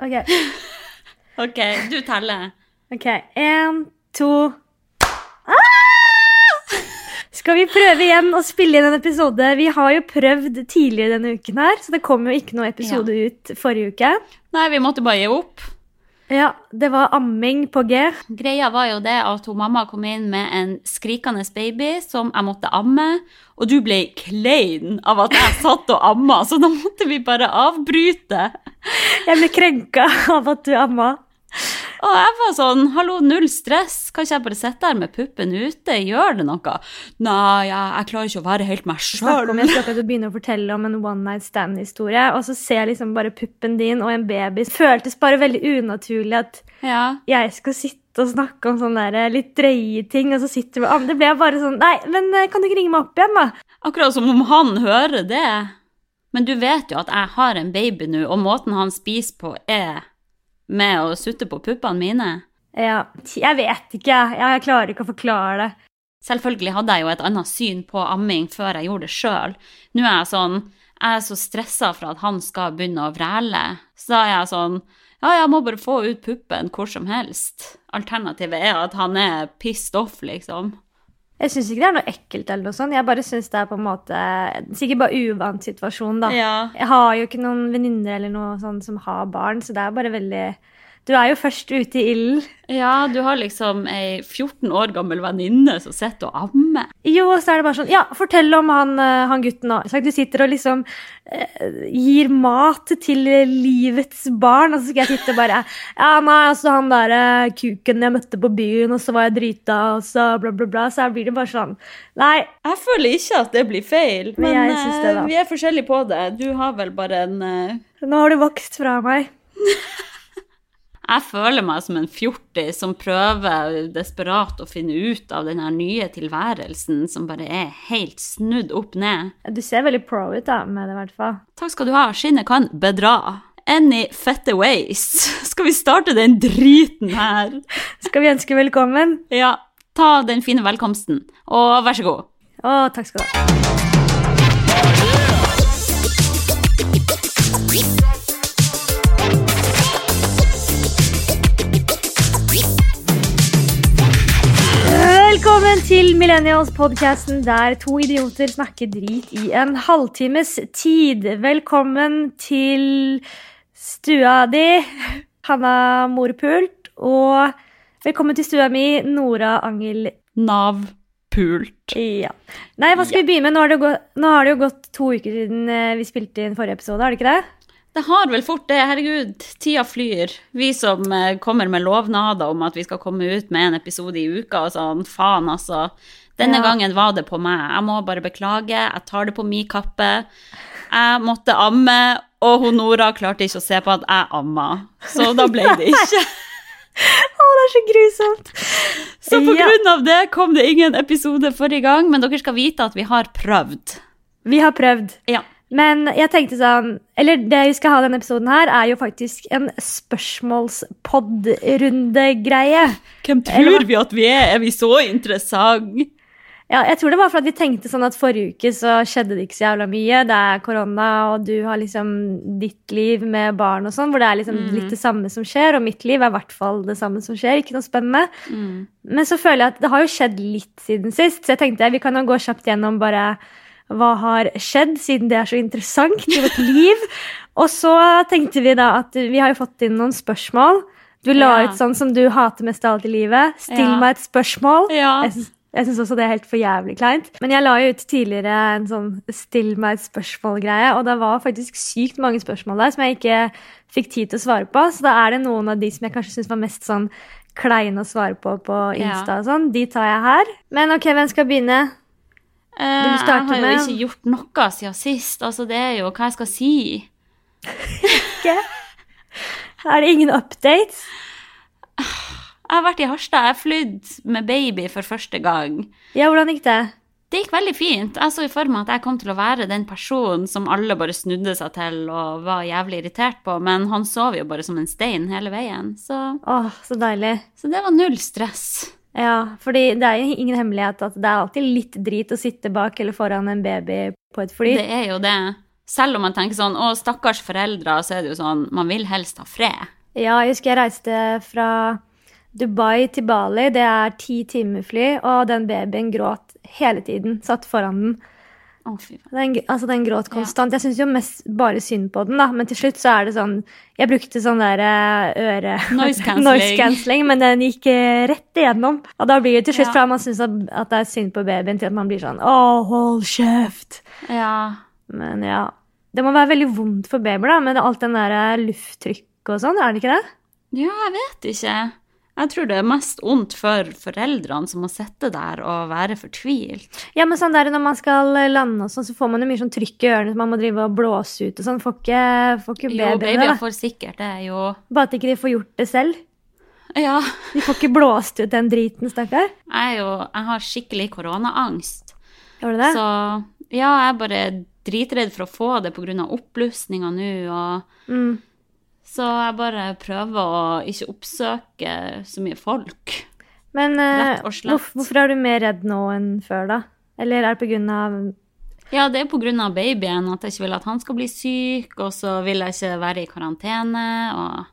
Ok. OK, du teller. Ok, En, to ah! Skal vi prøve igjen å spille inn en episode? Vi har jo prøvd tidligere denne uken her, så det kom jo ikke noe episode ut forrige uke. Nei, vi måtte bare gi opp. Ja, det var amming på G. Greia var jo det at hun mamma kom inn med en skrikende baby som jeg måtte amme, og du ble klein av at jeg satt og amma, så da måtte vi bare avbryte. Jeg ble krenka av at du amma. Og jeg var sånn, hallo, null stress, kan ikke jeg bare sitte her med puppen ute, gjør det noe? Nei, jeg, jeg klarer ikke å være helt meg sjøl. jeg skal akkurat begynne å fortelle om en one night stand-historie, og så ser jeg liksom bare puppen din og en baby. Det føltes bare veldig unaturlig at Ja. jeg skal sitte og snakke om sånne der litt drøye ting, og så sitter vi og ammer. Det ble bare sånn Nei, men eh, kan du ikke ringe meg opp igjen, da? Akkurat som om han hører det. Men du vet jo at jeg har en baby nå, og måten han spiser på er med å sutte på puppene mine. Ja, jeg vet ikke, jeg. Klarer ikke å forklare det. Selvfølgelig hadde jeg jo et annet syn på amming før jeg gjorde det sjøl. Nå er jeg sånn Jeg er så stressa for at han skal begynne å vræle. Så da er jeg sånn Ja, jeg må bare få ut puppen hvor som helst. Alternativet er at han er pissed off, liksom. Jeg syns ikke det er noe ekkelt, eller noe sånt. Jeg bare syns det er på en måte Sikkert bare uvant situasjon, da. Ja. Jeg har jo ikke noen venninner eller noe sånt som har barn, så det er bare veldig Du er jo først ute i ilden. ja, du har liksom ei 14 år gammel venninne som sitter og ammer. Jo, og så er det bare sånn Ja, fortell om han, eh, han gutten nå. Du sitter og liksom eh, gir mat til livets barn, og så skal jeg sitte og bare Ja, nei, altså han derre kuken jeg møtte på byen, og så var jeg drita, og så bla, bla, bla. Så blir det bare sånn Nei, Jeg føler ikke at det blir feil, Men men, det, da. eh, vi er forskjellige på det. Du har vel bare en uh... nå har du vokst fra meg. Jeg føler meg som en fjortis som prøver desperat å finne ut av den nye tilværelsen som bare er helt snudd opp ned. Du ser veldig pro ut da, med det, i hvert fall. Takk skal du ha, skinnet kan bedra. Any fette ways. Skal vi starte den driten her? Skal vi ønske velkommen? Ja, ta den fine velkomsten, og vær så god. Å, takk skal du ha. Velkommen til Millennials-podcasten der to idioter snakker drit i en halvtimes tid. Velkommen til stua di, Hanna Morpult, og velkommen til stua mi, Nora Angel Nav-pult. ja. Nei, hva skal vi begynne med? Nå har, det jo gått, nå har det jo gått to uker siden eh, vi spilte inn forrige episode, har det ikke det? Det har vel fort det, herregud. Tida flyr. Vi som eh, kommer med lovnader om at vi skal komme ut med en episode i uka og sånn, faen altså. Denne Ja. gangen var det på meg. Jeg må bare beklage, jeg tar det på min kappe. Jeg måtte amme, og hun Nora klarte ikke å se på at jeg amma. Så da ble det ikke. Å, det er så grusomt! Så på Ja. grunn av det kom det ingen episode forrige gang, men dere skal vite at vi har prøvd. Vi har prøvd. Ja. Men jeg tenkte sånn Eller det vi skal ha denne episoden her, er jo faktisk en spørsmålspod-rundegreie. Hvem Eller tror vi at vi er? Er vi så interessante? Ja, jeg tror det var for at vi tenkte sånn at forrige uke så skjedde det ikke så jævla mye. Det er korona, og du har liksom ditt liv med barn og sånn, hvor det er liksom Mm. litt det samme som skjer. Og mitt liv er i hvert fall det samme som skjer. Ikke noe spennende. Mm. Men så føler jeg at det har jo skjedd litt siden sist, så jeg tenkte vi kan jo gå kjapt gjennom bare hva har skjedd, siden det er så interessant i vårt liv. Og så tenkte vi da at vi har jo fått inn noen spørsmål. Du la Ja. ut sånn som du hater mest av alt i livet. Still Ja. meg et spørsmål. Ja. Jeg syns- også det er helt for jævlig kleint. Men jeg la jo ut tidligere en sånn still meg et spørsmål-greie, og det var faktisk sykt mange spørsmål der som jeg ikke fikk tid til å svare på. Så da er det noen av de som jeg kanskje syns var mest sånn kleine å svare på på Insta og sånn. De tar jeg her. Men ok, hvem skal begynne? Eh, Vil du starte jeg har jo ikke gjort noe siden sist. Altså, det er jo hva jeg skal si. Ikke? Er det ingen updates? Jeg har vært i Harstad. Jeg har flydd med baby for første gang. Ja, hvordan gikk det? Det gikk veldig fint. Jeg så i for meg at jeg kom til å være den personen som alle bare snudde seg til og var jævlig irritert på, men han sov jo bare som en stein hele veien. Så, Åh, så deilig. så det var null stress. Ja, fordi det er jo ingen hemmelighet at det er alltid litt drit å sitte bak eller foran en baby på et fly. Det er jo det. Selv om man tenker sånn å, stakkars foreldre, så er det jo sånn man vil helst ha fred. Ja, jeg husker jeg reiste fra Dubai til Bali. Det er ti timer fly, og den babyen gråt hele tiden. Satt foran den. Den, altså, den gråt konstant. Jeg syns jo mest bare synd på den, da, men til slutt så er det sånn Jeg brukte sånn der eh, øre... Noise cancelling. Noise cancelling, men den gikk eh, rett igjennom. Og da blir det til slutt Ja. fra man syns at, at det er synd på babyen, til at man blir sånn Å, hold kjeft! Ja. Men ja. Det må være veldig vondt for babyer, da, med alt den der lufttrykket lufttrykk og sånn, er det ikke det? ja, jeg vet ikke. Jeg tror det er mest ondt for foreldrene som må sitte der og være fortvilt. Ja, men sånn der når man skal lande og sånn, så får man jo mye sånn trykk i ørene, så man må drive og blåse ut og sånn. Får ikke, får ikke Jo, babyene babyer får sikkert det, jo. Bare at ikke de får gjort det selv. Ja. De får ikke blåst ut den driten, stakkar. Jeg er Jeg har skikkelig koronaangst. Gjør du det? Så ja, jeg er bare dritredd for å få det pga. oppblussinga nå, og Mm. Så jeg bare prøver å ikke oppsøke så mye folk. Men uh, hvorfor er du mer redd nå enn før, da? Eller er det på grunn av Ja, det er pga. babyen, at jeg ikke vil at han skal bli syk, og så vil jeg ikke være i karantene, og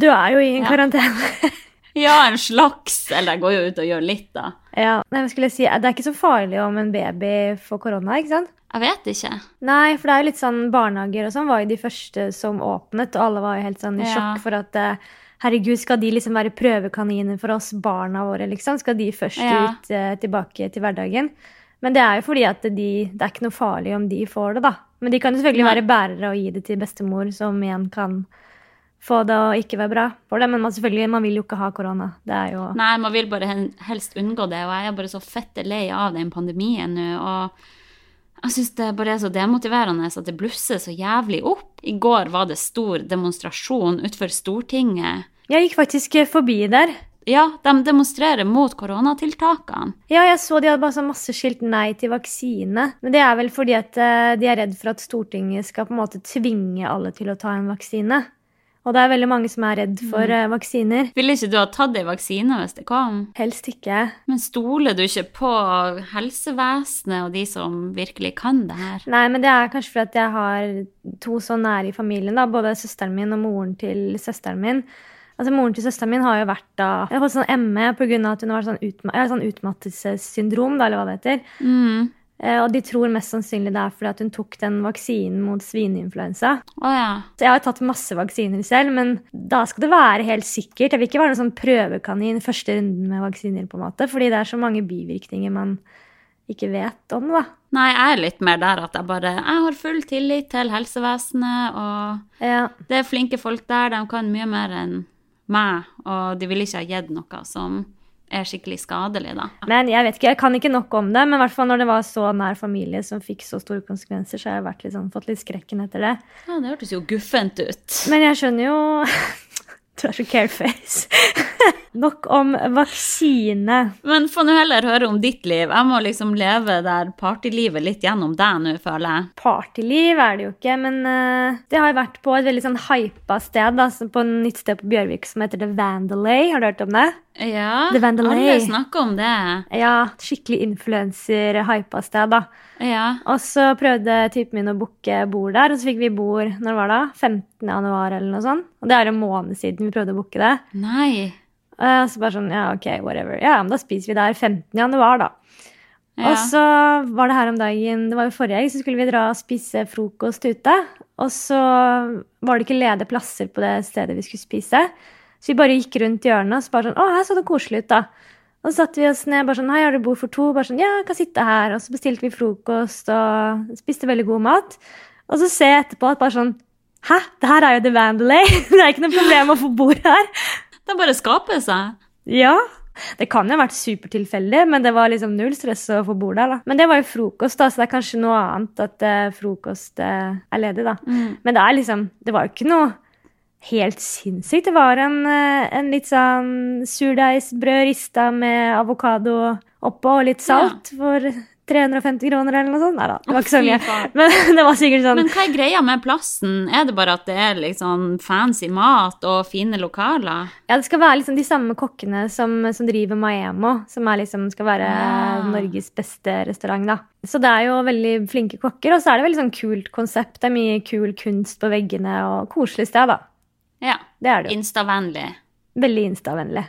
Du er jo i en Ja. karantene. Ja, en slags. Eller jeg går jo ut og gjør litt, da. ja. Nei, men skulle jeg si, Det er ikke så farlig om en baby får korona, ikke sant? Jeg vet ikke. Nei, for det er jo litt sånn barnehager og sånn var jo de første som åpnet, og alle var jo helt sånn i Ja. sjokk for at eh, herregud, skal de liksom være prøvekaniner for oss barna våre, liksom? Skal de først Ja. ut uh, tilbake til hverdagen? Men det er jo fordi at de, det er ikke noe farlig om de får det, da. Men de kan jo selvfølgelig Nei. være bærere og gi det til bestemor, som igjen kan få det og ikke være bra for det. Men man, selvfølgelig, man vil jo ikke ha korona. Det er jo Nei, man vil bare helst unngå det, og jeg er bare så fette lei av den pandemien nå. og jeg syns det bare er så demotiverende at det blusser så jævlig opp. I går var det stor demonstrasjon utenfor Stortinget. Jeg gikk faktisk eh, forbi der. Ja, de demonstrerer mot koronatiltakene. Ja, jeg så de hadde bare så masse skilt nei til vaksine. Men det er vel fordi at eh, de er redd for at Stortinget skal på en måte tvinge alle til å ta en vaksine. Og det er veldig mange som er redd for mm. vaksiner. Ville ikke du ha tatt ei vaksine hvis det kom? Helst ikke. Men stoler du ikke på helsevesenet og de som virkelig kan det her? Nei, men det er kanskje fordi jeg har to så nære i familien, da. Både søsteren min og moren til søsteren min. Altså, Moren til søsteren min har jo vært da Jeg har fått sånn ME pga. at hun har sånn, utma sånn utmattelsessyndrom, da, eller hva det heter. Mm. Eh, Og de tror mest sannsynlig det er fordi at hun tok den vaksinen mot svineinfluensa. Oh, ja. Så jeg har tatt masse vaksiner selv, men da skal det være helt sikkert. Jeg vil ikke være noen sånn prøvekanin første runden med vaksiner, på en måte, fordi det er så mange bivirkninger man ikke vet om, da. Nei, jeg er litt mer der at jeg bare Jeg har full tillit til helsevesenet, og Ja. det er flinke folk der. De kan mye mer enn meg, og de vil ikke ha gitt noe som er skikkelig skadelig, da. Men jeg vet ikke, jeg kan ikke nok om det, men i hvert fall når det var så nær familie som fikk så store konsekvenser, så har jeg litt sånn, fått litt skrekken etter det. Ja, det hørtes jo guffent ut. Men jeg skjønner jo Du er så careface. nok om vaksine. Men få nå heller høre om ditt liv. Jeg må liksom leve der partylivet litt gjennom deg nå, føler jeg. Partyliv er det jo ikke, men uh, det har jeg vært på et veldig sånn hypa sted, da, på et nytt sted på Bjørvik som heter The Vandalay. Har du hørt om det? Ja, alle snakker om det. Ja, skikkelig influenser-hypa sted, da. Ja. Og så prøvde typen min å booke bord der, og så fikk vi bord når det var da? 15. januar eller noe sånt. Og det er en måned siden vi prøvde å booke det. Nei. Og så bare sånn, ja, ok, whatever. Ja, men da spiser vi der 15. januar, da. Ja. Og så var det her om dagen, det var jo forrige helg, så skulle vi dra og spise frokost ute. Og så var det ikke ledige plasser på det stedet vi skulle spise. Så vi bare gikk rundt hjørnet og så bare sånn, å, her så det koselig ut da. Og så satte vi oss ned, bare sånn, hei, har du bord for to? Bare sånn, ja, jeg kan sitte her. Og så bestilte vi frokost og spiste veldig god mat. Og så ser jeg etterpå at bare sånn, hæ, det her er jo The Vandalay. det er ikke noe problem å få bord her. Det bare skaper seg. Ja. Det kan jo ha vært supertilfeldig, men det var liksom null stress å få bord der. da. Men det var jo frokost, da, så det er kanskje noe annet at eh, frokost eh, er ledig, da. Men det er liksom Det var jo ikke noe helt sinnssykt. Det var en, eh, en litt sånn surdeigsbrød rista med avokado oppå og litt salt for 350 kroner eller noe sånt. Nei da, det var ikke så mye. Men det var sikkert sånn Men hva er greia med plassen? Er det bare at det er liksom fancy mat og fine lokaler? Ja, det skal være liksom de samme kokkene som, som driver Maemo, som liksom, skal være ja. Norges beste restaurant, da. Så det er jo veldig flinke kokker, og så er det veldig sånn kult konsept. Det er mye kul kunst på veggene, og koselig sted, da. Ja. Det er det jo. Instavennlig. Veldig instavennlig.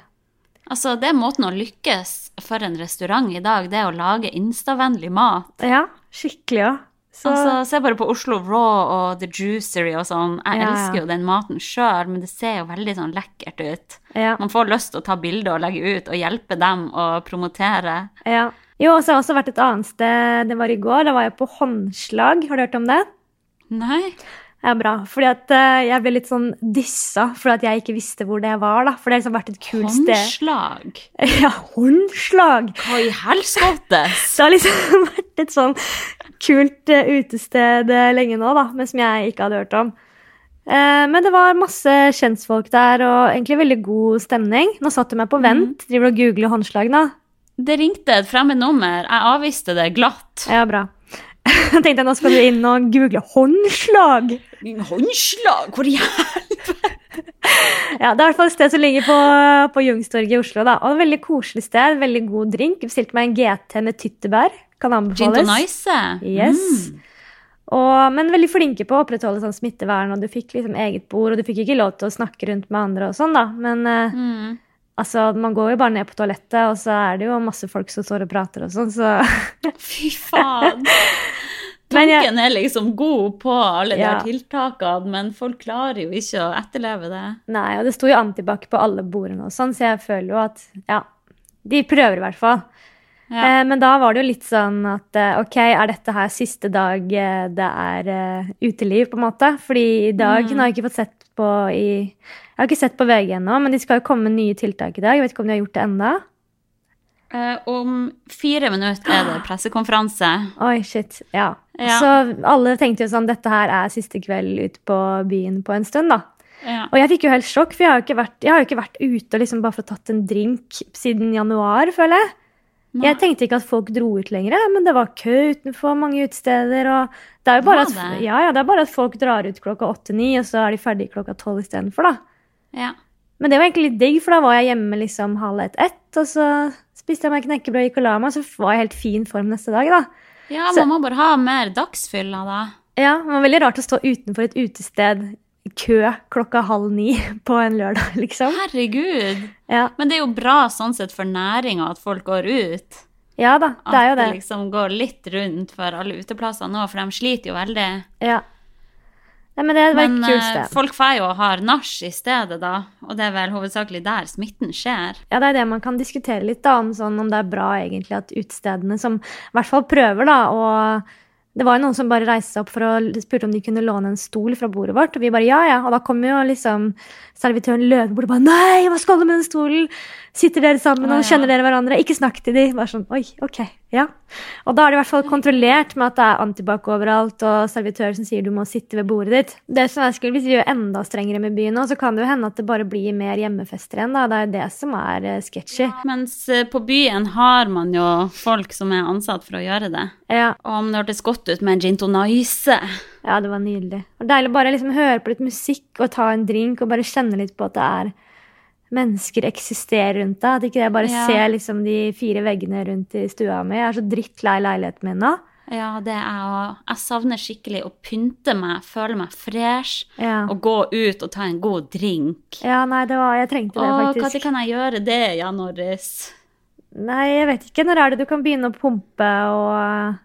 Altså, det er måten å lykkes for en restaurant i dag, det er å lage instavennlig mat. Ja, skikkelig òg. Så Altså, Se bare på Oslo Raw og The Juicery og sånn. Jeg Ja, elsker jo den maten sjøl, men det ser jo veldig sånn lekkert ut. ja. Man får lyst til å ta bilder og legge ut og hjelpe dem å promotere. ja. Jo, og så har jeg også vært et annet sted. Det var i går. Da var jeg på håndslag. Har du hørt om det? Nei? Ja, bra. Fordi at uh, jeg ble litt sånn dissa fordi at jeg ikke visste hvor det var, da. For det har liksom vært et kult sted. Håndslag? Ja, håndslag! Hva i helskottes? Det har liksom vært et sånn kult uh, utested eh, lenge nå, da, men som jeg ikke hadde hørt om. Men det var masse kjentfolk der, og egentlig veldig god stemning. Nå satt du meg på vent, driver du og googler håndslag nå. Det ringte et fremmed nummer. Jeg avviste det glatt. Ja, bra. Tenkte jeg, nå skal du inn og google håndslag. Håndslag? Hvor i helvete? Ja, Det er i hvert fall et sted som ligger på, på Jungstorget i Oslo. da. Og et Veldig koselig sted, veldig god drink. Bestilte meg en GT med tyttebær. Kan Gin anbefales. Yes. Mm. Og, men veldig flinke på å opprettholde sånn smittevern, og du fikk liksom eget bord, og du fikk ikke lov til å snakke rundt med andre og sånn, da. Men eh, Mm. altså, man går jo bare ned på toalettet, og så er det jo masse folk som står og prater og sånn, så Fy faen. Tanken er liksom god på alle de Ja. her tiltakene, men folk klarer jo ikke å etterleve det. Nei, og det sto jo antibac på alle bordene og sånn, så jeg føler jo at ja, de prøver i hvert fall. Ja. Eh, men da var det jo litt sånn at eh, ok, er dette her siste dag eh, det er uh, uteliv, på en måte? Fordi i dag Mm. har jeg ikke fått sett på i Jeg har ikke sett på VG ennå, men de skal jo komme nye tiltak i dag. Jeg vet ikke om de har gjort det enda. Eh, om fire minutter er det pressekonferanse. Oi, shit. Ja. Ja. Så alle tenkte jo sånn dette her er siste kveld ute på byen på en stund, da. Ja. Og jeg fikk jo helt sjokk, for jeg har jo ikke vært, jo ikke vært ute liksom bare fått tatt en drink siden januar, føler jeg. Nei. Jeg tenkte ikke at folk dro ut lenger, men det var kø utenfor mange utesteder. og det er jo bare at, ja, ja, det er bare at folk drar ut klokka åtte-ni, og så er de ferdige klokka tolv istedenfor. da. Ja. Men det var egentlig litt digg, for da var jeg hjemme liksom halv ett-ett, og så spiste jeg meg knekkebrød gikk og la meg, så var jeg helt fin form neste dag. da. ja, Så- man må bare ha mer dagsfylla, da. Ja, det var veldig rart å stå utenfor et utested i kø klokka halv ni på en lørdag, liksom. Herregud. Ja, Men det er jo bra sånn sett for næringa at folk går ut. ja da, det er jo det. At det. liksom går litt rundt for alle uteplasser nå, for de sliter jo veldig. Ja. Nei, men det var Men et kult eh, sted. folk får jo og har nach i stedet, da. Og det er vel hovedsakelig der smitten skjer. Ja, det er det man kan diskutere litt, da, om, sånn, om det er bra egentlig at utestedene som i hvert fall prøver, da, og det var jo noen som bare reiste seg opp for å spurte om de kunne låne en stol fra bordet vårt, og vi bare ja, ja. Og da kom jo liksom servitøren løpende bort og bare nei, hva skal du med den stolen? Sitter dere sammen og kjenner dere hverandre? Ikke snakk til de. Bare sånn oi, ok, ja. Og da er det i hvert fall kontrollert med at det er antibac overalt, og servitør som sier du må sitte ved bordet ditt. Det som er skummelt, Hvis vi gjør enda strengere med byen nå, så kan det jo hende at det bare blir mer hjemmefester igjen. da. Det er det som er eh, sketchy. Mens eh, på byen har man jo folk som er ansatt for å gjøre det. Ja. Og om det hørtes godt ut med en gin tonice Ja, det var nydelig. Og deilig bare liksom høre på litt musikk og ta en drink og bare kjenne litt på at det er mennesker eksisterer rundt deg. At ikke jeg bare Ja. ser liksom de fire veggene rundt i stua mi. Jeg er så drittlei leiligheten min nå. Ja, det er jeg òg. Jeg savner skikkelig å pynte meg, føle meg fresh, Ja. og gå ut og ta en god drink. ja, nei, det var Jeg trengte det, Å, når kan jeg gjøre det, Jan Norris? Nei, jeg vet ikke. Når er det du kan begynne å pumpe og,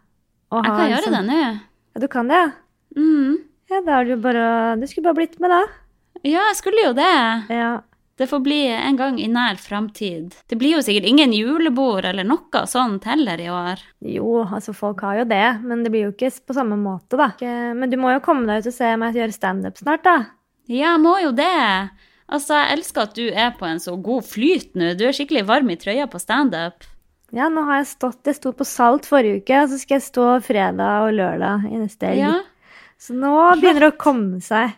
og Jeg kan gjøre sånn- det nå. Ja, du kan det, ja? Mm. Ja, da er det jo bare Du skulle bare blitt med, da. Ja, jeg skulle jo det. Ja. Det får bli en gang i nær framtid. Det blir jo sikkert ingen julebord eller noe sånt heller i år. Jo, altså folk har jo det, men det blir jo ikke på samme måte, da. Men du må jo komme deg ut og se meg gjøre standup snart, da. Ja, jeg må jo det. Altså, jeg elsker at du er på en så god flyt nå. Du er skikkelig varm i trøya på standup. Ja, nå har jeg stått Jeg sto på Salt forrige uke, og så skal jeg stå fredag og lørdag i neste helg. Ja. Så nå begynner det å komme seg.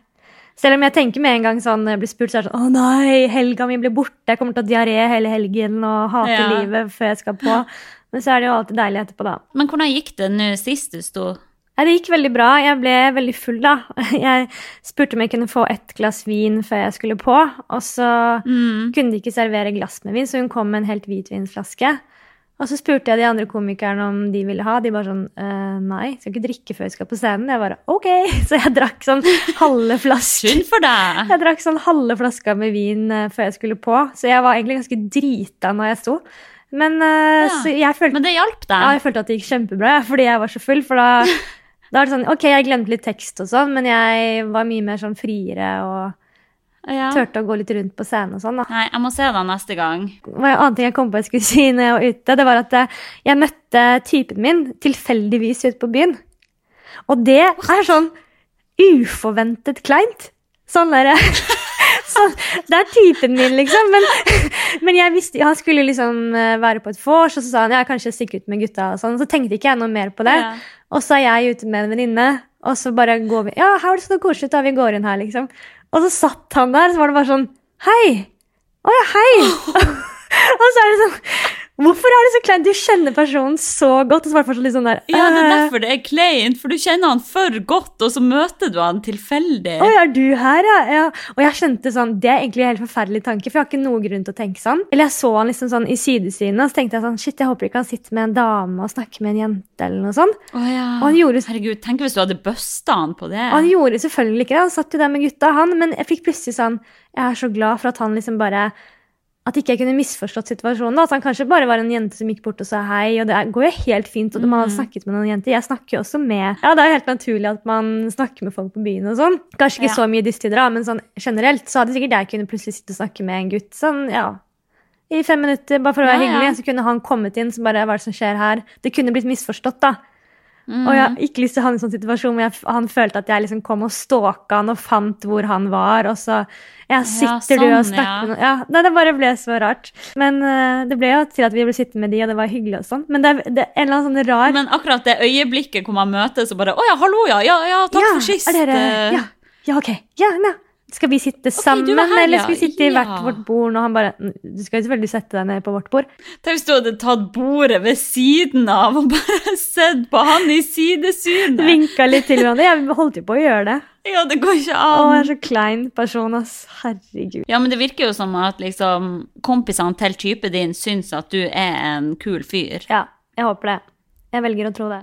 Selv om jeg tenker med en gang sånn, når jeg blir spurt, så er det sånn Å nei, helga mi blir borte. Jeg kommer til å ha diaré hele helgen og hate Ja. livet før jeg skal på. Men så er det jo alltid deilig etterpå, da. Men hvordan gikk det nå sist du sto? Nei, det gikk veldig bra. Jeg ble veldig full, da. Jeg spurte om jeg kunne få ett glass vin før jeg skulle på, og så Mm. kunne de ikke servere glass med vin, så hun kom med en helt hvitvinsflaske. Og så spurte jeg de andre komikerne om de ville ha. De bare sånn nei, Nei, skal ikke drikke før jeg skal på scenen. Jeg bare OK. Så jeg drakk sånn halve flaske. Synd for deg! Jeg drakk sånn halve flaska med vin eh, før jeg skulle på, så jeg var egentlig ganske drita når jeg sto. Men, eh, Ja, jeg følte, Men det hjalp deg? ja, jeg følte at det gikk kjempebra, fordi jeg var så full. For da, da var det sånn OK, jeg glemte litt tekst og sånn, men jeg var mye mer sånn friere og Ja. turte å gå litt rundt på scenen og sånn. da. Nei, jeg må se deg neste gang. Hva en annen ting jeg kom på jeg skulle si når jeg var ute, det var at eh, jeg møtte typen min tilfeldigvis ute på byen. Og det er sånn uforventet kleint. Sånn derre sånn, Det er typen min, liksom. Men, men jeg visste, han skulle liksom eh, være på et vors, og så sa han ja, kanskje stikke ut med gutta. og sånn. Så tenkte ikke jeg noe mer på det. Ja. Og så er jeg ute med en venninne, og så bare går vi Ja, her var det så koselig, da vi går inn her, liksom. Og så satt han der, så var det bare sånn Hei! Å ja, hei! og så er det sånn Hvorfor er det så kleint? Du kjenner personen så godt, og så var det litt sånn der Ja, det er «Øh, derfor det er kleint, for du kjenner han for godt, og så møter du han tilfeldig. Oi, er du her, ja? ja? Og jeg skjønte sånn, Det er egentlig en helt forferdelig tanke, for jeg har ikke noe grunn til å tenke sånn. Eller jeg så han liksom sånn i sidesynet, og så tenkte jeg sånn Shit, jeg håper ikke han sitter med en dame og snakker med en jente, eller noe sånt. Å ja. Og han gjorde, Herregud, tenk hvis du hadde busta han på det. og han gjorde selvfølgelig ikke det, han satt jo der med gutta, han, men jeg fikk plutselig sånn Jeg er så glad for at han liksom bare at ikke jeg kunne misforstått situasjonen. da, At han kanskje bare var en jente som gikk bort og sa hei. og Det går jo helt fint. og Man hadde Mm. snakket med noen jenter. Jeg snakker jo også med Ja, det er jo helt naturlig at man snakker med folk på byen og sånn. Kanskje ikke Ja. så mye disse tider, men sånn generelt så hadde sikkert jeg kunne plutselig sitte og snakke med en gutt sånn, ja. I fem minutter, bare for å være Ja, ja. hyggelig. Så kunne han kommet inn, så bare Hva er det som skjer her? Det kunne blitt misforstått, da. Mm. Og jeg har ikke lyst til å havne i en sånn situasjon hvor jeg, han følte at jeg liksom kom og stalka han og fant hvor han var, og så ja, sitter du og sånn, snakker ja. med noen ja, nei, Det bare ble så rart. Men uh, det ble jo til at vi ble sittende med de, og det var hyggelig og sånn. Men det det er en eller annen sånn rar Men akkurat det øyeblikket hvor man møtes og bare Å ja, hallo, ja, ja, ja, takk ja, for sist. Er dere, ja, ja, ok. Ja, ja. Skal vi sitte sammen, er her, eller skal vi sitte i hvert vårt bord? Og han bare "Mm, Du skal jo selvfølgelig sette deg ned på vårt bord. Tenk hvis du hadde tatt bordet ved siden av og bare sett på han i sidesynet. Vinka litt til hverandre. Ja, vi holdt jo på å gjøre det. Ja, det går ikke an. Å, jeg er så klein person, ass. Herregud. Ja, men det virker jo som at liksom kompisene til typen din syns at du er en kul fyr. Ja, jeg håper det. Jeg velger å tro det.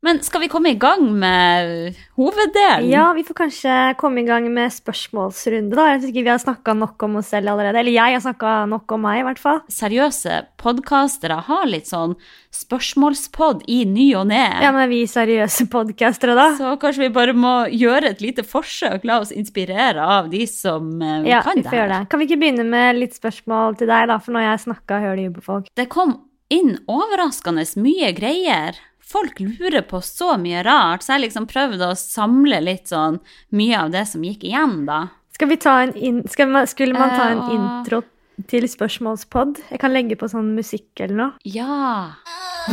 Men skal vi komme i gang med hoveddelen? Ja, vi får kanskje komme i gang med spørsmålsrunde, da. Jeg synes ikke vi har snakka nok om oss selv allerede. Eller jeg har snakka nok om meg, i hvert fall. Seriøse podkastere har litt sånn spørsmålspod i ny og ne. Ja, men vi seriøse podkastere, da? Så kanskje vi bare må gjøre et lite forsøk, la oss inspirere av de som eh, Ja, kan vi det får gjøre det. Kan vi ikke begynne med litt spørsmål til deg, da? For når jeg snakka, hører de jo på folk. Det kom inn overraskende mye greier. Folk lurer på så mye rart, så jeg liksom prøvde å samle litt sånn mye av det som gikk igjen, da. Skal vi ta en in skal man, skulle man ta en uh, intro til spørsmålspod? Jeg kan legge på sånn musikk eller noe. Ja.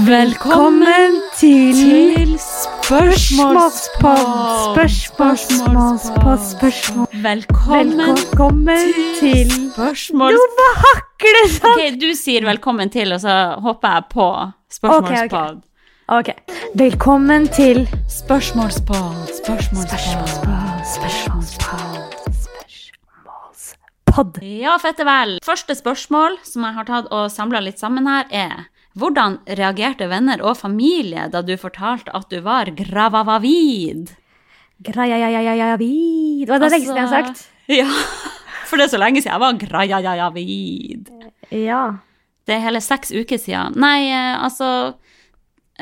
Velkommen til til Spørsmålspod. Spørsmålspod. Spørsmål. Velkommen Velkommen til spørsmål... Jo, hva hakker det sånn! Ok, du sier velkommen til, og så hopper jeg på spørsmålspod. Ok. Velkommen til Spørsmålspod, spørsmålspod. Spørsmålspod. Spørsmålspod. Ja, fette vel. Første spørsmål som jeg har tatt og samla litt sammen her, er hvordan reagerte venner og familie da du fortalte at du var gravavavid? Grajajajajavid. Var det altså, det jeg har sagt? Ja, for det er så lenge siden jeg var grajajajavid. Ja. Det er hele seks uker siden. Nei, altså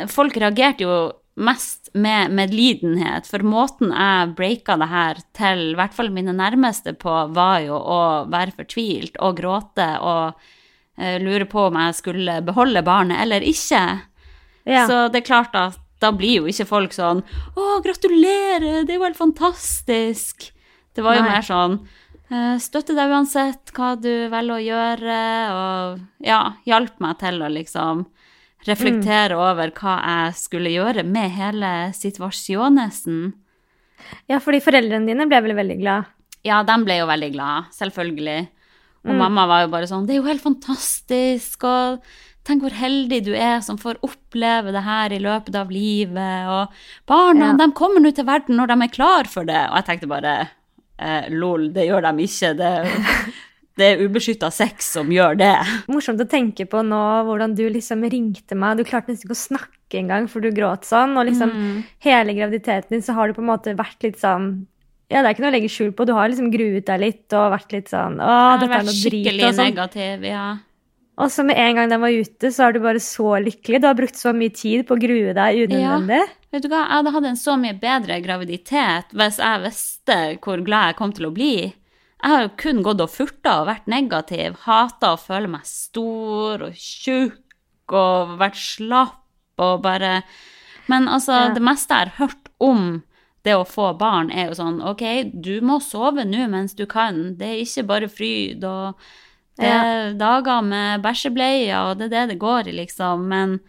Folk reagerte jo mest med medlidenhet, for måten jeg breaka det her til i hvert fall mine nærmeste på, var jo å være fortvilt og gråte og uh, lure på om jeg skulle beholde barnet eller ikke. ja. Så det er klart at da blir jo ikke folk sånn 'Å, gratulerer, det er jo helt fantastisk'. Det var jo Nei. mer sånn eh, Støtte deg uansett hva du velger å gjøre, og ja, hjalp meg til å liksom reflektere over hva jeg skulle gjøre med hele situasjonen. ja, fordi foreldrene dine ble vel veldig glad. Ja, de ble jo veldig glad, selvfølgelig. Og Mm. mamma var jo bare sånn Det er jo helt fantastisk, og tenk hvor heldig du er som får oppleve det her i løpet av livet, og barna, Ja. de kommer nå til verden når de er klar for det. Og jeg tenkte bare eh, lol, det gjør de ikke. Det, det er ubeskytta sex som gjør det. Morsomt å tenke på nå hvordan du liksom ringte meg. Du klarte nesten ikke å snakke engang, for du gråt sånn. Og liksom Mm. hele graviditeten din så har du på en måte vært litt sånn Ja, det er ikke noe å legge skjul på. Du har liksom gruet deg litt og vært litt sånn Å, dette er noe drit. Og, sånn. negativ, ja. og så med en gang den var ute, så er du bare så lykkelig. Du har brukt så mye tid på å grue deg unødvendig. Vet du hva, jeg hadde hatt en så mye bedre graviditet hvis jeg visste hvor glad jeg kom til å bli. Jeg har jo kun gått og furta og vært negativ, hata å føle meg stor og tjukk og vært slapp og bare Men altså, Ja. det meste jeg har hørt om det å få barn, er jo sånn OK, du må sove nå mens du kan. Det er ikke bare fryd, og det er dager med bæsjebleier, og det er det det går i, liksom. Men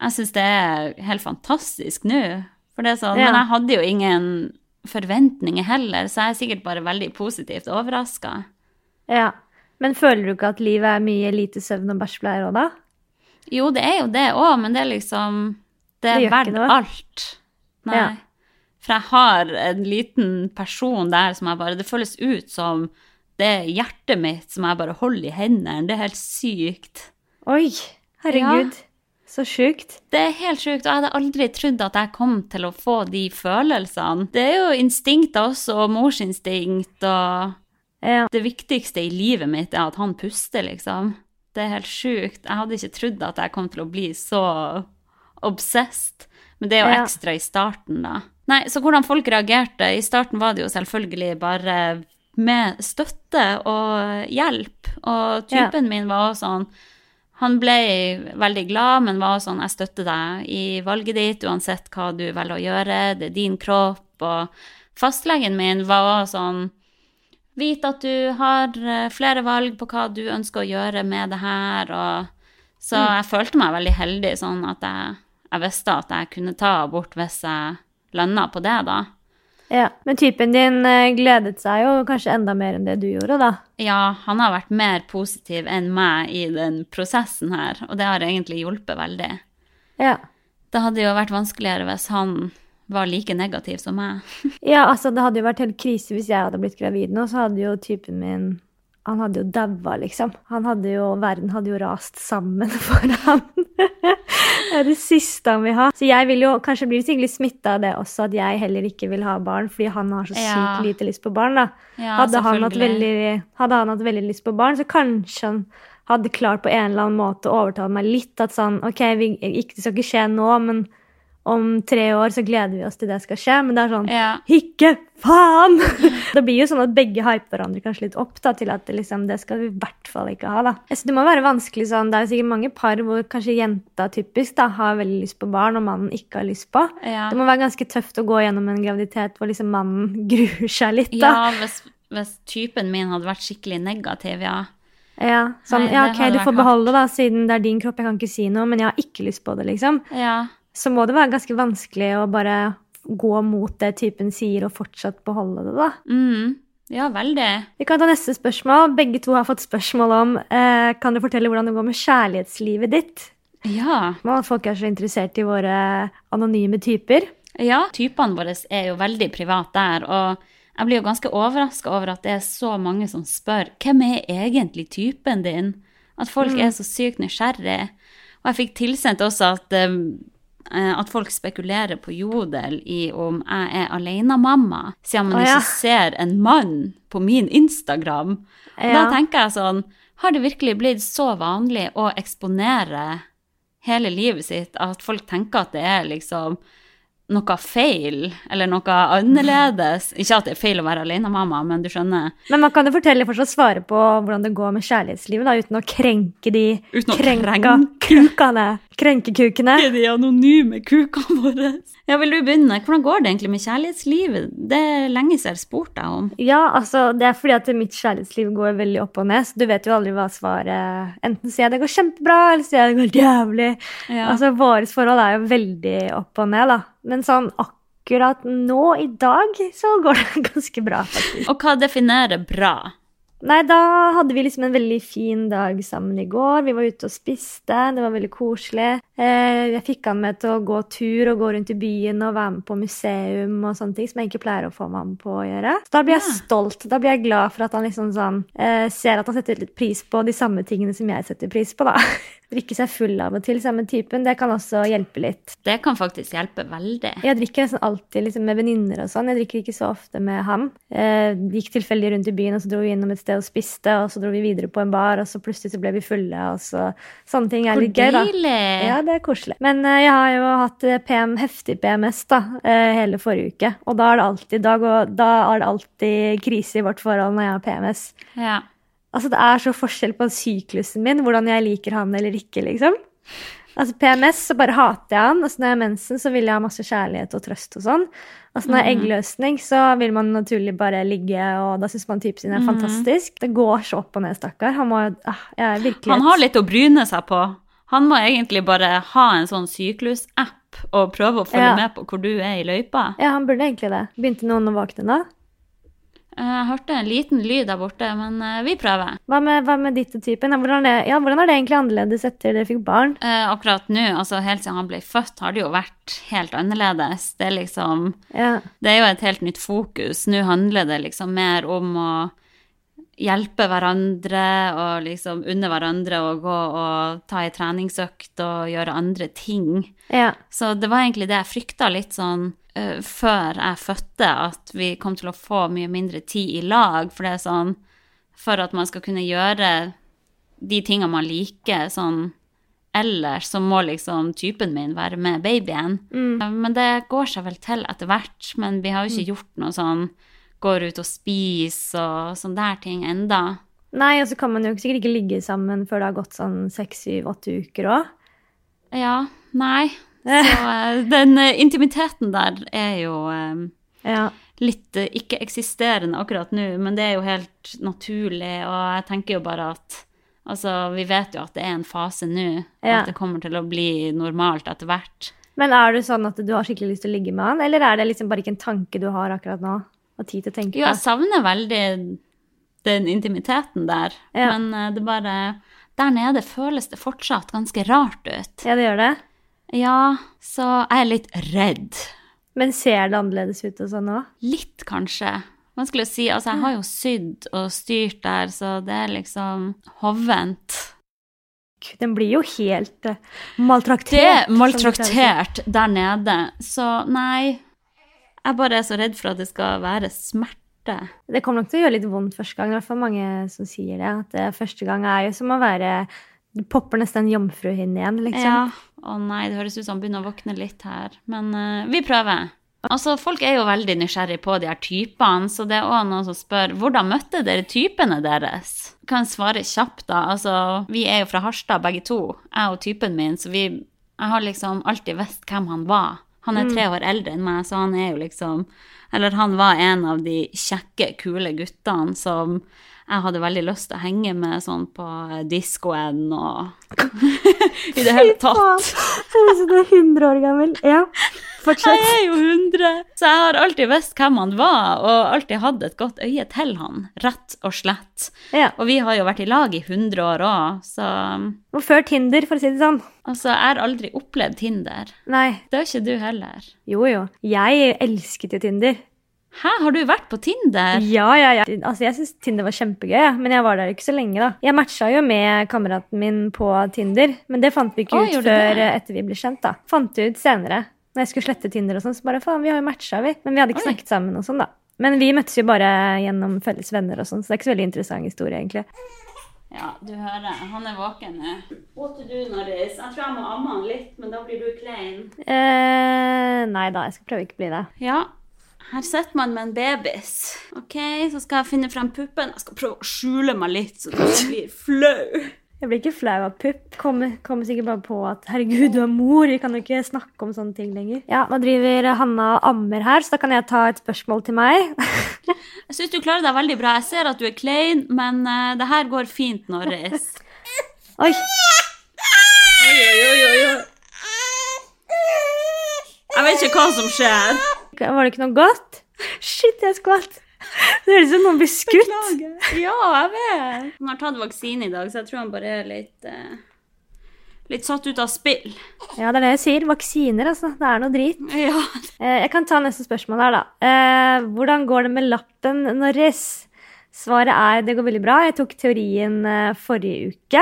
jeg syns det er helt fantastisk nå. For det er sånn, Ja. Men jeg hadde jo ingen forventninger heller, så jeg er sikkert bare veldig positivt overraska. Ja. Men føler du ikke at livet er mye lite søvn og bæsjbleier òg, da? Jo, det er jo det òg, men det er liksom Det er Det verdt alt. Nei. Ja. For jeg har en liten person der som jeg bare Det føles ut som det er hjertet mitt som jeg bare holder i hendene. Det er helt sykt. Oi, herregud. Så sjukt. Det er helt sjukt, og jeg hadde aldri trodd at jeg kom til å få de følelsene. Det er jo instinkter også, og morsinstinkt, og Ja. det viktigste i livet mitt er at han puster, liksom. Det er helt sjukt. Jeg hadde ikke trodd at jeg kom til å bli så obsessed. Men det er jo Ja. ekstra i starten, da. Nei, så hvordan folk reagerte I starten var det jo selvfølgelig bare med støtte og hjelp. Og typen min var også sånn Han ble veldig glad, men var sånn Jeg støtter deg i valget ditt, uansett hva du velger å gjøre. Det er din kropp. Og fastlegen min var sånn Vit at du har eh, flere valg på hva du ønsker å gjøre med det her. Og, så jeg følte meg veldig heldig, sånn at jeg, jeg visste at jeg kunne ta abort hvis jeg landa på det, da. Ja. Men typen din eh, gledet seg jo kanskje enda mer enn det du gjorde, da. Ja, han har vært mer positiv enn meg i den prosessen her, og det har egentlig hjulpet veldig. Ja. Det hadde jo vært vanskeligere hvis han var like negativ som meg. Ja, altså det hadde jo vært helt krise hvis jeg hadde blitt gravid nå, så hadde jo typen min Han hadde jo daua, liksom. Han hadde jo, Verden hadde jo rast sammen for han. det er det siste han vil ha. Så jeg vil jo kanskje bli sikkert smitta av det også, at jeg heller ikke vil ha barn, fordi han har så sykt Ja. lite lyst på barn, da. Ja, hadde, han hatt veldig, hadde han hatt veldig lyst på barn, så kanskje han hadde klart på en eller annen måte å overtale meg litt. At sånn, ok, vi, ikke, det skal ikke skje nå, men om tre år så gleder vi oss til det skal skje. Men det er sånn, Ja. ikke faen! det blir jo sånn at begge hyper hverandre kanskje litt opp da, til at det, liksom, det skal vi i hvert fall ikke ha. da. Altså, det må være vanskelig sånn, det er jo sikkert mange par hvor kanskje jenta typisk da, har veldig lyst på barn, og mannen ikke har lyst på. Ja. Det må være ganske tøft å gå gjennom en graviditet hvor liksom mannen gruer seg litt. da. Ja, hvis, hvis typen min hadde vært skikkelig negativ, ja. Ja, sånn, Nei, ja, ok, du får beholde da, siden det er din kropp, jeg kan ikke si noe, men jeg har ikke lyst på det, liksom. Ja, Så må det være ganske vanskelig å bare gå mot det typen sier, og fortsatt beholde det, da. mm. ja veldig. Vi kan ta neste spørsmål. Begge to har fått spørsmål om eh, Kan du fortelle hvordan det går med kjærlighetslivet ditt? Ja. Nå, Folk er så interessert i våre anonyme typer. ja. Typene våre er jo veldig private der, og jeg blir jo ganske overraska over at det er så mange som spør hvem er egentlig typen din? At folk er så sykt nysgjerrig. Og jeg fikk tilsendt også at, eh, at folk spekulerer på Jodel i om jeg er alenemamma, siden man oh, ja. ikke ser en mann på min Instagram. Og Da tenker jeg sånn Har det virkelig blitt så vanlig å eksponere hele livet sitt at folk tenker at det er liksom noe feil, eller noe annerledes? Ikke at det er feil å være alenemamma, men du skjønner? Men man kan jo fortelle fortsatt svare på hvordan det går med kjærlighetslivet, da, uten å krenke de Uten å krenka kukene. Krenkekukene. Er de anonyme kukene våre? Ja, vil du begynne? Hvordan går det egentlig med kjærlighetslivet? Det er lenge siden jeg har spurt deg om. Ja, altså, det er fordi at mitt kjærlighetsliv går veldig opp og ned. Så du vet jo aldri hva svaret Enten sier jeg det går kjempebra, eller sier jeg det går jævlig. Ja. Altså, Vårt forhold er jo veldig opp og ned, da. Men sånn akkurat nå, i dag, så går det ganske bra, faktisk. Og hva definerer bra? Nei, da hadde vi liksom en veldig fin dag sammen i går. Vi var ute og spiste, det var veldig koselig. Eh, jeg fikk han med til å gå tur og gå rundt i byen og være med på museum og sånne ting som jeg ikke pleier å få meg med på å gjøre. Så da blir jeg stolt. Da blir jeg glad for at han liksom sånn eh, ser at han setter litt pris på de samme tingene som jeg setter pris på, da. Drikke seg full av og til, samme typen. Det kan også hjelpe litt. Det kan faktisk hjelpe veldig. Jeg drikker nesten alltid liksom, med venninner og sånn. Jeg drikker ikke så ofte med ham. Eh, gikk tilfeldig rundt i byen, og så dro vi innom et sted og spiste, og så dro vi videre på en bar, og så plutselig så ble vi fulle, og så Sånne ting er litt gøy, da. deilig! Ja, det er koselig. Men eh, jeg har jo hatt eh, PM, heftig PMS da, eh, hele forrige uke. Og da er det alltid, da, går, da er det alltid krise i vårt forhold når jeg har PMS. Ja. Altså, det er så forskjell på syklusen min, hvordan jeg liker han eller ikke, liksom. Altså, PMS, så bare hater jeg han. Altså, når jeg har mensen, så vil jeg ha masse kjærlighet og trøst og sånn. Altså, når jeg har eggløsning, så vil man naturlig bare ligge, og da syns man typen sin er fantastisk. Det går så opp og ned, stakkar. Han må jo ah, virkelig Han har litt å bryne seg på. Han må egentlig bare ha en sånn syklusapp og prøve å følge Ja. med på hvor du er i løypa. Ja, han burde egentlig det. Begynte noen å våkne da? Eh, Jeg hørte en liten lyd der borte, men eh, vi prøver. Hva med, hva med ditt og typen? Hvordan, er, ja, hvordan er det egentlig annerledes etter dere fikk barn? Eh, akkurat nå, altså helt siden han ble født, har det jo vært helt annerledes. Det er liksom Ja. Det er jo et helt nytt fokus. Nå handler det liksom mer om å hjelpe hverandre og liksom unne hverandre å gå og ta ei treningsøkt og gjøre andre ting. ja. Så det var egentlig det jeg frykta litt sånn uh, før jeg fødte, at vi kom til å få mye mindre tid i lag. For det er sånn For at man skal kunne gjøre de tingene man liker sånn ellers, så må liksom typen min være med babyen. Mm. Men det går seg vel til etter hvert. Men vi har jo ikke gjort noe sånn går ut og spiser og sånne der ting enda. Nei, og så kan man jo sikkert ikke ligge sammen før det har gått sånn seks, syv, åtte uker òg. Ja, nei. Så eh, den eh, intimiteten der er jo um, Ja. litt ikke-eksisterende akkurat nå, men det er jo helt naturlig, og jeg tenker jo bare at Altså, vi vet jo at det er en fase nå, Ja. at det kommer til å bli normalt etter hvert. Men er det sånn at du har skikkelig lyst til å ligge med han, eller er det liksom bare ikke en tanke du har akkurat nå? Og tid til å tenke på. Jo, jeg savner veldig den intimiteten der, Ja. men eh, det bare Der nede føles det fortsatt ganske rart ut. Ja, det gjør det. Ja, så jeg er litt redd. Men ser det annerledes ut og sånn òg? Litt, kanskje. Vanskelig å si. Altså, jeg har jo sydd og styrt der, så det er liksom hovent. Den blir jo helt eh, maltraktert. Det er maltraktert der nede, så nei. Jeg bare er så redd for at det skal være smerte. Det kommer nok til å gjøre litt vondt første gang. Det er i hvert fall mange som sier det. At det første gang er jo som å være Du popper nesten en jomfruhinne igjen, liksom. Ja. Å nei, det høres ut som han begynner å våkne litt her. Men uh, vi prøver. Altså, Folk er jo veldig nysgjerrig på de her typene, så det er òg noen som spør hvordan møtte dere typene deres? Kan svare kjapt, da. Altså, vi er jo fra Harstad begge to, jeg og typen min, så vi Jeg har liksom alltid visst hvem han var. Han er tre år eldre enn meg, så han er jo liksom Eller han var en av de kjekke, kule guttene som jeg hadde veldig lyst til å henge med sånn på diskoen og I det hele tatt. Ut som du er 100 år gammel. Ja, fortsett. Jeg er jo 100, så jeg har alltid visst hvem han var, og alltid hatt et godt øye til han, rett og slett. Ja. Og vi har jo vært i lag i 100 år òg, så Og før Tinder, for å si det sånn. altså, jeg har aldri opplevd Tinder. Nei. Det har ikke du heller. Jo, jo. Jeg elsket jo Tinder. Hæ, har du vært på Tinder? Ja, ja, ja. Altså, jeg syns Tinder var kjempegøy, ja. men jeg var der ikke så lenge, da. Jeg matcha jo med kameraten min på Tinder, men det fant vi ikke Å, ut før det? eh, etter vi ble kjent, da. Fant det ut senere. Når jeg skulle slette Tinder og sånn, så bare faen, vi har jo matcha, vi. Men vi hadde ikke Oi. snakket sammen og sånn, da. Men vi møttes jo bare gjennom felles venner og sånn, så det er ikke så veldig interessant historie, egentlig. Ja, du hører, han er våken nå. What to do, Norris? Jeg tror jeg må amme han litt, men da blir du klein. Eh, nei da, jeg skal prøve ikke å bli det. Ja, her sitter man med en babys. Ok, så skal jeg finne frem puppen. Jeg skal prøve å skjule meg litt, så du ikke blir flau. Jeg blir ikke flau av pupp. Kommer, kommer sikkert bare på at herregud, du er mor. Vi kan jo ikke snakke om sånne ting lenger. Ja, nå driver Hanna og ammer her, så da kan jeg ta et spørsmål til meg. Jeg syns du klarer deg veldig bra. Jeg ser at du er klein, men uh, det her går fint, Norris. Oi, Oi, oi, oi, oi, oi. Jeg vet ikke hva som skjer. Var det ikke noe godt? Shit, jeg skvatt. Det høres ut som noen blir skutt. Beklager. Ja, jeg vet. Han har tatt vaksine i dag, så jeg tror han bare er litt eh, Litt satt ut av spill. Ja, det er det jeg sier. Vaksiner, altså. Det er noe drit. Ja. Eh, Jeg kan ta neste spørsmål her, da. Eh, hvordan går det med lappen Norris? Svaret er det går veldig bra. Jeg tok teorien eh, forrige uke.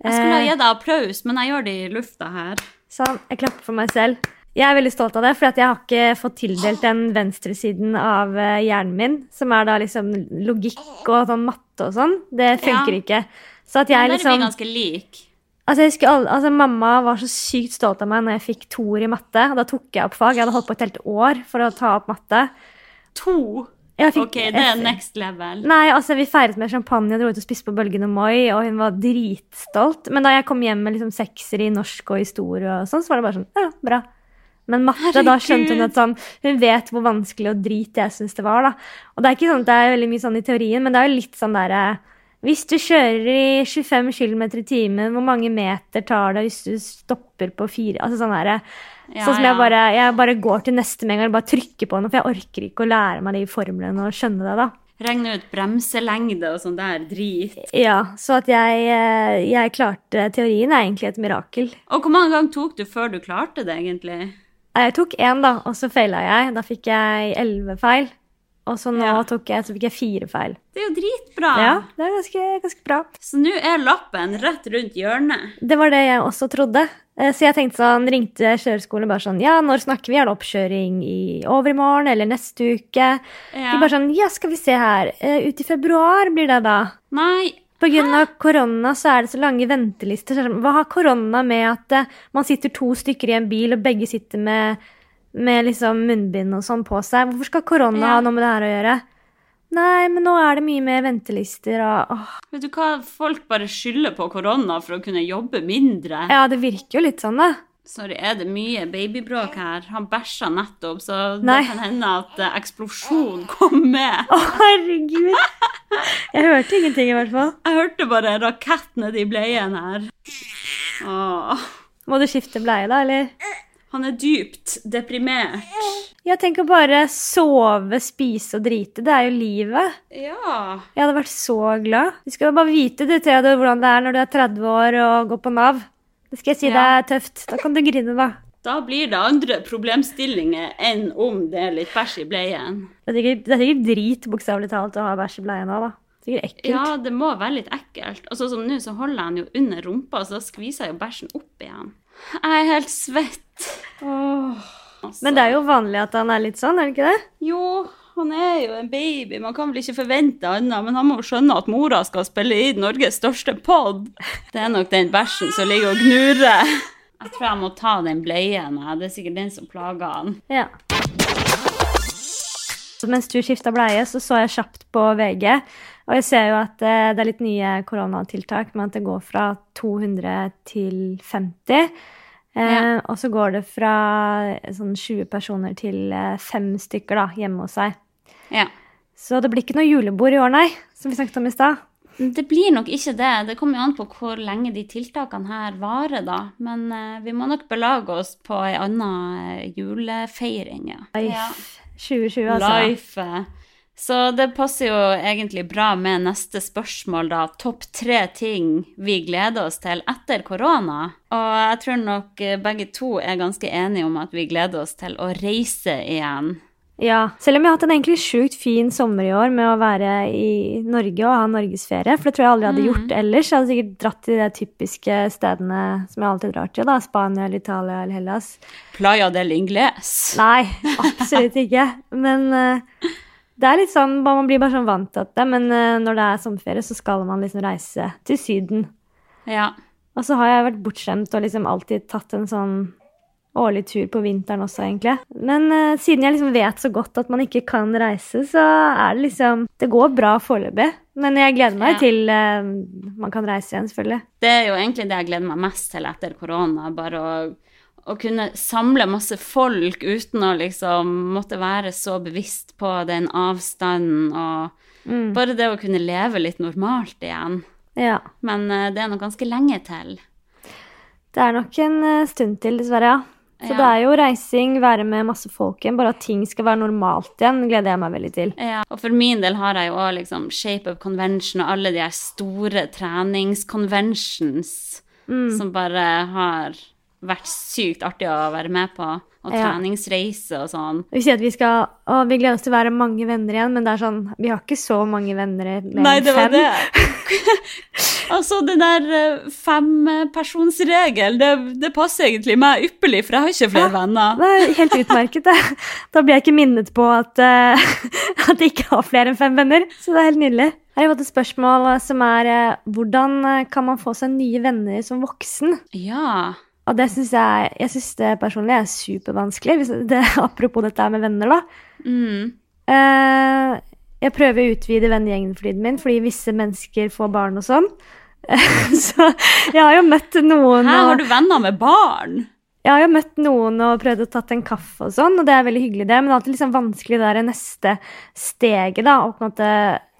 Jeg skulle ha Eh, gitt deg applaus, men jeg gjør det i lufta her. Sånn, jeg klapper for meg selv. Jeg er veldig stolt av det, for jeg har ikke fått tildelt den venstresiden av eh, hjernen min, som er da liksom logikk og sånn matte og sånn. Det funker Ja. ikke. Så at jeg dere liksom ganske lik. Altså, jeg husker alle, altså, Mamma var så sykt stolt av meg når jeg fikk toer i matte. og Da tok jeg opp fag. Jeg hadde holdt på et helt år for å ta opp matte. To. Fikk- Ok, det er next level. Nei, altså Vi feiret med champagne og dro ut og spiste på Bølgen og Moi, og hun var dritstolt. Men da jeg kom hjem med liksom sekser i norsk og historie, og sånn, så var det bare sånn Ja, bra. Men matte, da skjønte hun at sånn Hun vet hvor vanskelig og drit jeg syns det var, da. Og det er ikke sånn at det er veldig mye sånn i teorien, men det er jo litt sånn derre Hvis du kjører i 25 km i timen, hvor mange meter tar det hvis du stopper på fire Altså sånn derre Ja, Sånn som ja. jeg bare, jeg bare går til neste med en gang og bare trykker på noe, for jeg orker ikke å lære meg de formlene og skjønne det, da. Regne ut bremselengde og sånn der drit. Ja, så at jeg, eh, jeg klarte teorien er egentlig et mirakel. Og hvor mange ganger tok du før du klarte det, egentlig? Jeg tok én, da, og så feila jeg. Da fikk jeg elleve feil. Og så nå Ja. tok jeg, så fikk jeg fire feil. Det er jo dritbra. Ja, det er ganske, ganske bra. Så nå er lappen rett rundt hjørnet. Det var det jeg også trodde. Eh, Så jeg tenkte sånn, ringte kjøreskolen bare sånn Ja, når snakker vi? Er det oppkjøring i overmorgen eller neste uke? Ja. De bare sånn Ja, skal vi se her. eh, Ut i februar blir det da. Nei, Av korona så er det så lange ventelister. Hva har korona med at eh, man sitter to stykker i en bil, og begge sitter med, med liksom munnbind og sånn på seg? Hvorfor skal korona Ja. ha noe med det her å gjøre? Nei, men nå er det mye mer ventelister og åh. vet du hva? Folk bare skylder på korona for å kunne jobbe mindre. Ja, det virker jo litt sånn, da. Sorry, er det mye babybråk her? Han bæsja nettopp, så Nei. det kan hende at eksplosjonen eksplosjon kom med. Å, herregud. Jeg hørte ingenting, i hvert fall. Jeg hørte bare rakett nedi bleien her. Åh. Må du skifte bleie, da, eller? Han er dypt deprimert. Jeg tenker bare sove, spise og drite. Det er jo livet. Ja. Jeg hadde vært så glad. Du skal bare vite det, Theodor, hvordan det er når du er 30 år og går på Nav. Det skal jeg si Ja. det er tøft. Da kan du grine, da. Da blir det andre problemstillinger enn om det er litt bæsj i bleien. Det er sikkert, det er drit, bokstavelig talt, å ha bæsj i bleien òg, da. Sikkert ekkelt. Ja, det må være litt ekkelt. Og sånn som nå, så holder jeg den jo under rumpa, så da skviser jeg jo bæsjen opp igjen. Jeg er helt svett. Åh. Altså. Men det er jo vanlig at han er litt sånn, er det ikke det? Jo, han er jo en baby. Man kan vel ikke forvente annet, men han må jo skjønne at mora skal spille i Norges største pod. Det er nok den bæsjen som ligger og gnurer. Jeg tror jeg må ta den bleien. Det er sikkert den som plager han. Ja. Mens du skifta bleie, så så jeg kjapt på VG, og jeg ser jo at eh, det er litt nye koronatiltak, men at det går fra 200 til 50. Eh, Og så går det fra sånn 20 personer til eh, fem stykker da, hjemme hos seg. Ja. Så det blir ikke noe julebord i år, nei, som vi snakket om i stad. Det blir nok ikke det. Det kommer jo an på hvor lenge de tiltakene her varer, da. Men eh, vi må nok belage oss på ei anna eh, julefeiring, ja. Life 2020, altså. Life. Så det passer jo egentlig bra med neste spørsmål, da. Topp tre ting vi gleder oss til etter korona. Og jeg tror nok eh, begge to er ganske enige om at vi gleder oss til å reise igjen. Ja, selv om jeg har hatt en egentlig sjukt fin sommer i år med å være i Norge og ha norgesferie, for det tror jeg aldri jeg hadde gjort ellers. Jeg hadde sikkert dratt til de typiske stedene som jeg alltid drar til, da. Spania eller Italia eller Hellas. Playa del Ingles. Nei, absolutt ikke. Men eh, det er litt sånn, man blir bare sånn vant til det. Men eh, når det er sommerferie, så skal man liksom reise til Syden. Ja. Og så har jeg vært bortskjemt og liksom alltid tatt en sånn årlig tur på vinteren også, egentlig. Men uh, siden jeg liksom vet så godt at man ikke kan reise, så er det liksom Det går bra foreløpig. Men jeg gleder meg Ja. til uh, man kan reise igjen, selvfølgelig. Det er jo egentlig det jeg gleder meg mest til etter korona. Bare å, å kunne samle masse folk uten å liksom måtte være så bevisst på den avstanden og Mm. Bare det å kunne leve litt normalt igjen. Ja. Men eh, det er nok ganske lenge til. Det er nok en eh, stund til, dessverre, ja. Så Ja. det er jo reising, være med masse folk igjen, bare at ting skal være normalt igjen, gleder jeg meg veldig til. Ja, og for min del har jeg jo òg liksom Shape Up Convention og alle de her store treningsconventions Mm. som bare har vært sykt artig å være med på. Og Ja. treningsreise og sånn. Vi sier at vi skal Å, vi gleder oss til å være mange venner igjen, men det er sånn Vi har ikke så mange venner mer enn fem. det. altså, den der fempersonsregelen, fempersonsregel, det, det passer egentlig meg ypperlig, for jeg har ikke flere venner. Det er helt utmerket, det. Da blir jeg ikke minnet på at, uh, at jeg ikke har flere enn fem venner. Så det er helt nydelig. Her har jeg fått et spørsmål som er eh, hvordan eh, kan man få seg nye venner som voksen? Ja. Og det syns jeg Jeg synes det personlig er supervanskelig. Det, apropos dette med venner, da. Mm. Eh, jeg prøver å utvide vennegjengen min, fordi visse mennesker får barn og sånn. Så jeg har jo møtt noen Her og- har du venner med barn. Jeg har jo møtt noen og prøvd å tatt en kaffe og sånn, og det er veldig hyggelig, det, men det er alltid liksom vanskelig det der neste steget, da. Og, måte,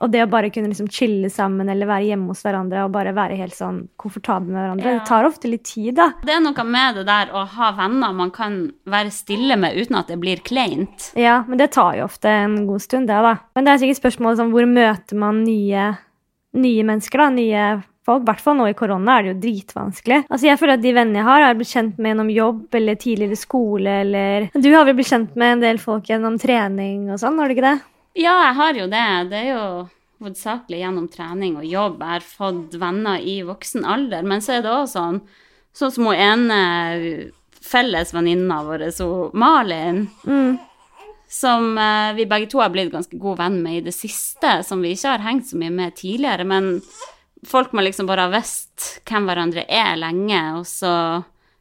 og det å bare kunne liksom chille sammen eller være hjemme hos hverandre og bare være helt sånn komfortable med hverandre. Ja. Det tar ofte litt tid, da. Det er noe med det der å ha venner man kan være stille med uten at det blir kleint. Ja, men det tar jo ofte en god stund, det, da. Men det er sikkert spørsmålet sånn hvor møter man nye, nye mennesker, da. Nye folk. I hvert fall nå i korona er det jo dritvanskelig. Altså, jeg føler at de vennene jeg har, har blitt kjent med gjennom jobb eller tidligere skole eller Du har vel blitt kjent med en del folk gjennom trening og sånn, har du ikke det? Ja, jeg har jo det. Det er jo hovedsakelig gjennom trening og jobb. Jeg har fått venner i voksen alder. Men så er det også sånn, sånn som hun ene fellesvenninna vår, så Malin, Mm. som eh, vi begge to har blitt ganske god venn med i det siste, som vi ikke har hengt så mye med tidligere. Men folk må liksom bare ha visst hvem hverandre er lenge, og så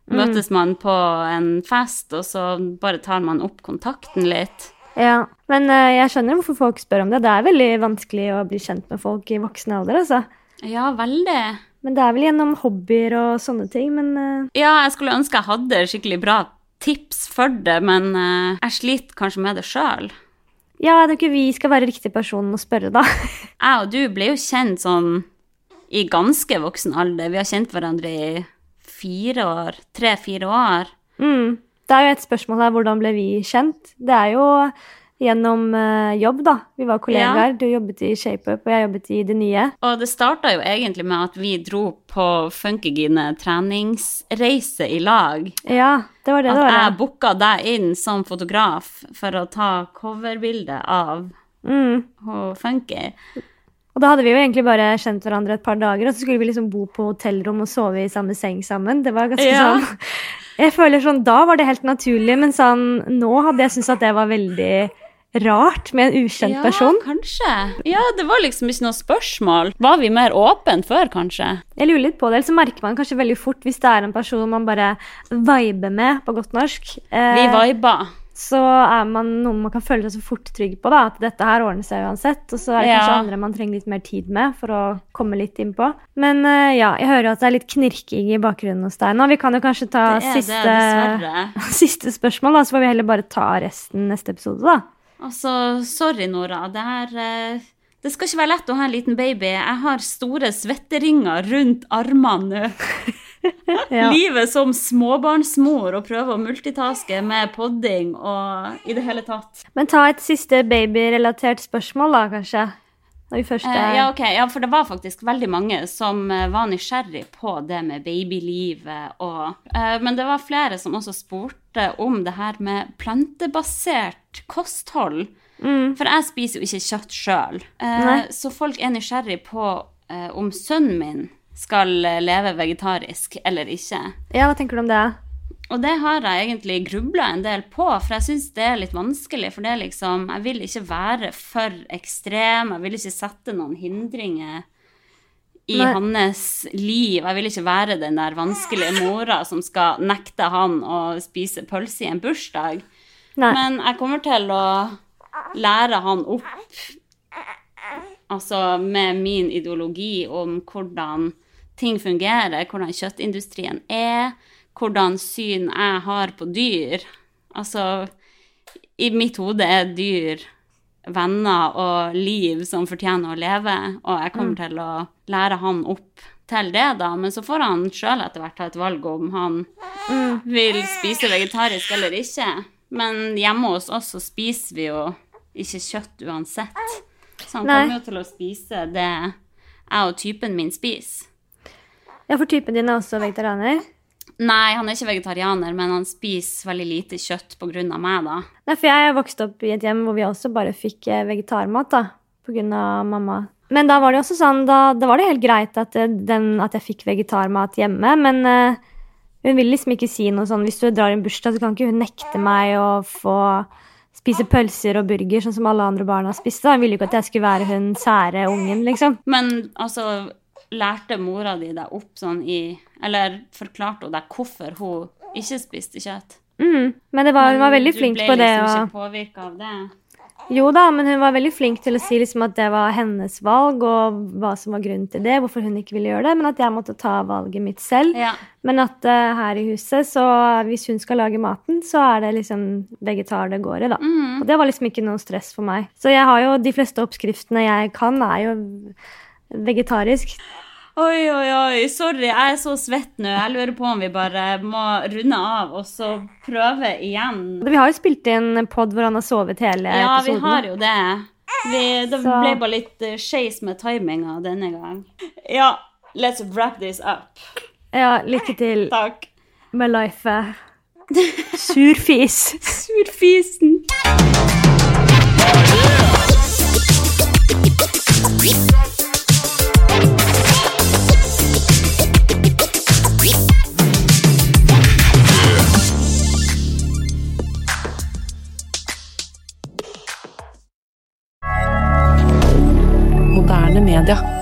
møtes man på en fest, og så bare tar man opp kontakten litt. Ja, men uh, jeg skjønner hvorfor folk spør om det. Det er veldig vanskelig å bli kjent med folk i voksen alder, altså. Ja, veldig. Men det er vel gjennom hobbyer og sånne ting, men uh... Ja, jeg skulle ønske jeg hadde skikkelig bra tips for det, men uh, jeg sliter kanskje med det sjøl. ja, det tror ikke vi skal være riktig person å spørre, da. Jeg og du ble jo kjent sånn i ganske voksen alder. Vi har kjent hverandre i fire år. Tre-fire år. Mm. Det er jo et spørsmål her, hvordan ble vi kjent? Det er jo gjennom eh, jobb, da. Vi var kollegaer. Du jobbet i ShapeUp, og jeg jobbet i Det Nye. Og det starta jo egentlig med at vi dro på Funkygine treningsreise i lag. Ja, det var det At det var. jeg ja. booka deg inn som fotograf for å ta coverbilde av Mm. Funky. Og da hadde vi jo egentlig bare kjent hverandre et par dager, og så skulle vi liksom bo på hotellrom og sove i samme seng sammen. Det var ganske Ja. sånn Jeg føler sånn, Da var det helt naturlig, men sånn nå hadde jeg syntes at det var veldig rart med en ukjent ja, person. kanskje. Ja, det var liksom ikke noe spørsmål. Var vi mer åpne før, kanskje? Jeg lurer litt på det, eller så merker man kanskje veldig fort hvis det er en person man bare viber med, på godt norsk. Eh, Vi viba. Så er man noen man kan føle seg så fort trygg på, da, at dette her ordner seg uansett. Og så er det kanskje andre man trenger litt mer tid med for å komme litt innpå. Men uh, ja, jeg hører jo at det er litt knirking i bakgrunnen hos deg nå. Vi kan jo kanskje ta Det er det, siste, dessverre. siste spørsmål, da, så får vi heller bare ta resten neste episode, da. Altså, sorry, Nora. Det her uh Det skal ikke være lett å ha en liten baby. Jeg har store svetteringer rundt armene nå. Ja. Livet som småbarnsmor og prøve å multitaske med podding og i det hele tatt. Men ta et siste babyrelatert spørsmål, da, kanskje. Når vi først Eh, er ja, ok. Ja, for det var faktisk veldig mange som eh, var nysgjerrig på det med babylivet og eh, Men det var flere som også spurte om det her med plantebasert kosthold. mm, For jeg spiser jo ikke kjøtt sjøl. Eh, så folk er nysgjerrig på eh, om sønnen min skal eh, leve vegetarisk eller ikke. Ja, hva tenker du om det? Og det har jeg egentlig grubla en del på, for jeg syns det er litt vanskelig. For det er liksom Jeg vil ikke være for ekstrem, jeg vil ikke sette noen hindringer i Nei. hans liv. Jeg vil ikke være den der vanskelige mora som skal nekte han å spise pølse i en bursdag. Nei. Men jeg kommer til å lære han opp altså med min ideologi om hvordan ting fungerer, hvordan kjøttindustrien er, hvordan syn jeg har på dyr. Altså, i mitt hode er dyr venner og liv som fortjener å leve, og jeg kommer til å lære han opp til det, da. Men så får han sjøl etter hvert ta et valg om han Mm. vil spise vegetarisk eller ikke. Men hjemme hos oss så spiser vi jo ikke kjøtt uansett. Så han Nei. kommer jo til å spise det jeg og typen min spiser. Ja, for typen din er også vegetarianer? Nei, han er ikke vegetarianer, men han spiser veldig lite kjøtt av meg, da. Nei, for jeg vokste opp i et hjem hvor vi også bare fikk eh, vegetarmat, da. Av mamma. Men da var det også sånn, da, da var det helt greit at, eh, den, at jeg fikk vegetarmat hjemme, men uh, hun vil liksom ikke si noe sånn Hvis du drar i en bursdag, så kan ikke hun nekte meg å få spise pølser og burger, sånn som alle andre barna spiste. Hun ville jo ikke at jeg skulle være hun sære ungen, liksom. Men altså, lærte mora di deg opp sånn i Eller forklarte hun deg hvorfor hun ikke spiste kjøtt? Mm, Men det var, hun var veldig flink på det. Du ble liksom og... ikke påvirka av det? Jo da, men hun var veldig flink til å si liksom at det var hennes valg, og hva som var grunnen til det, hvorfor hun ikke ville gjøre det, men at jeg måtte ta valget mitt selv. Ja. Men at uh, her i huset, så hvis hun skal lage maten, så er det liksom vegetar det går i, da. Mm. Og det var liksom ikke noe stress for meg. Så jeg har jo de fleste oppskriftene jeg kan, er jo vegetarisk. Oi, oi, oi, sorry, jeg er så svett nå. Jeg lurer på om vi bare må runde av og så prøve igjen. Vi har jo spilt inn pod hvor han har sovet hele Ja, vi har jo det. Vi, det Så- ble bare litt uh, skeis med timinga denne gang. Ja, let's wrap this up. Ja, lykke til Takk. med life. Surfis. Surfisen. rien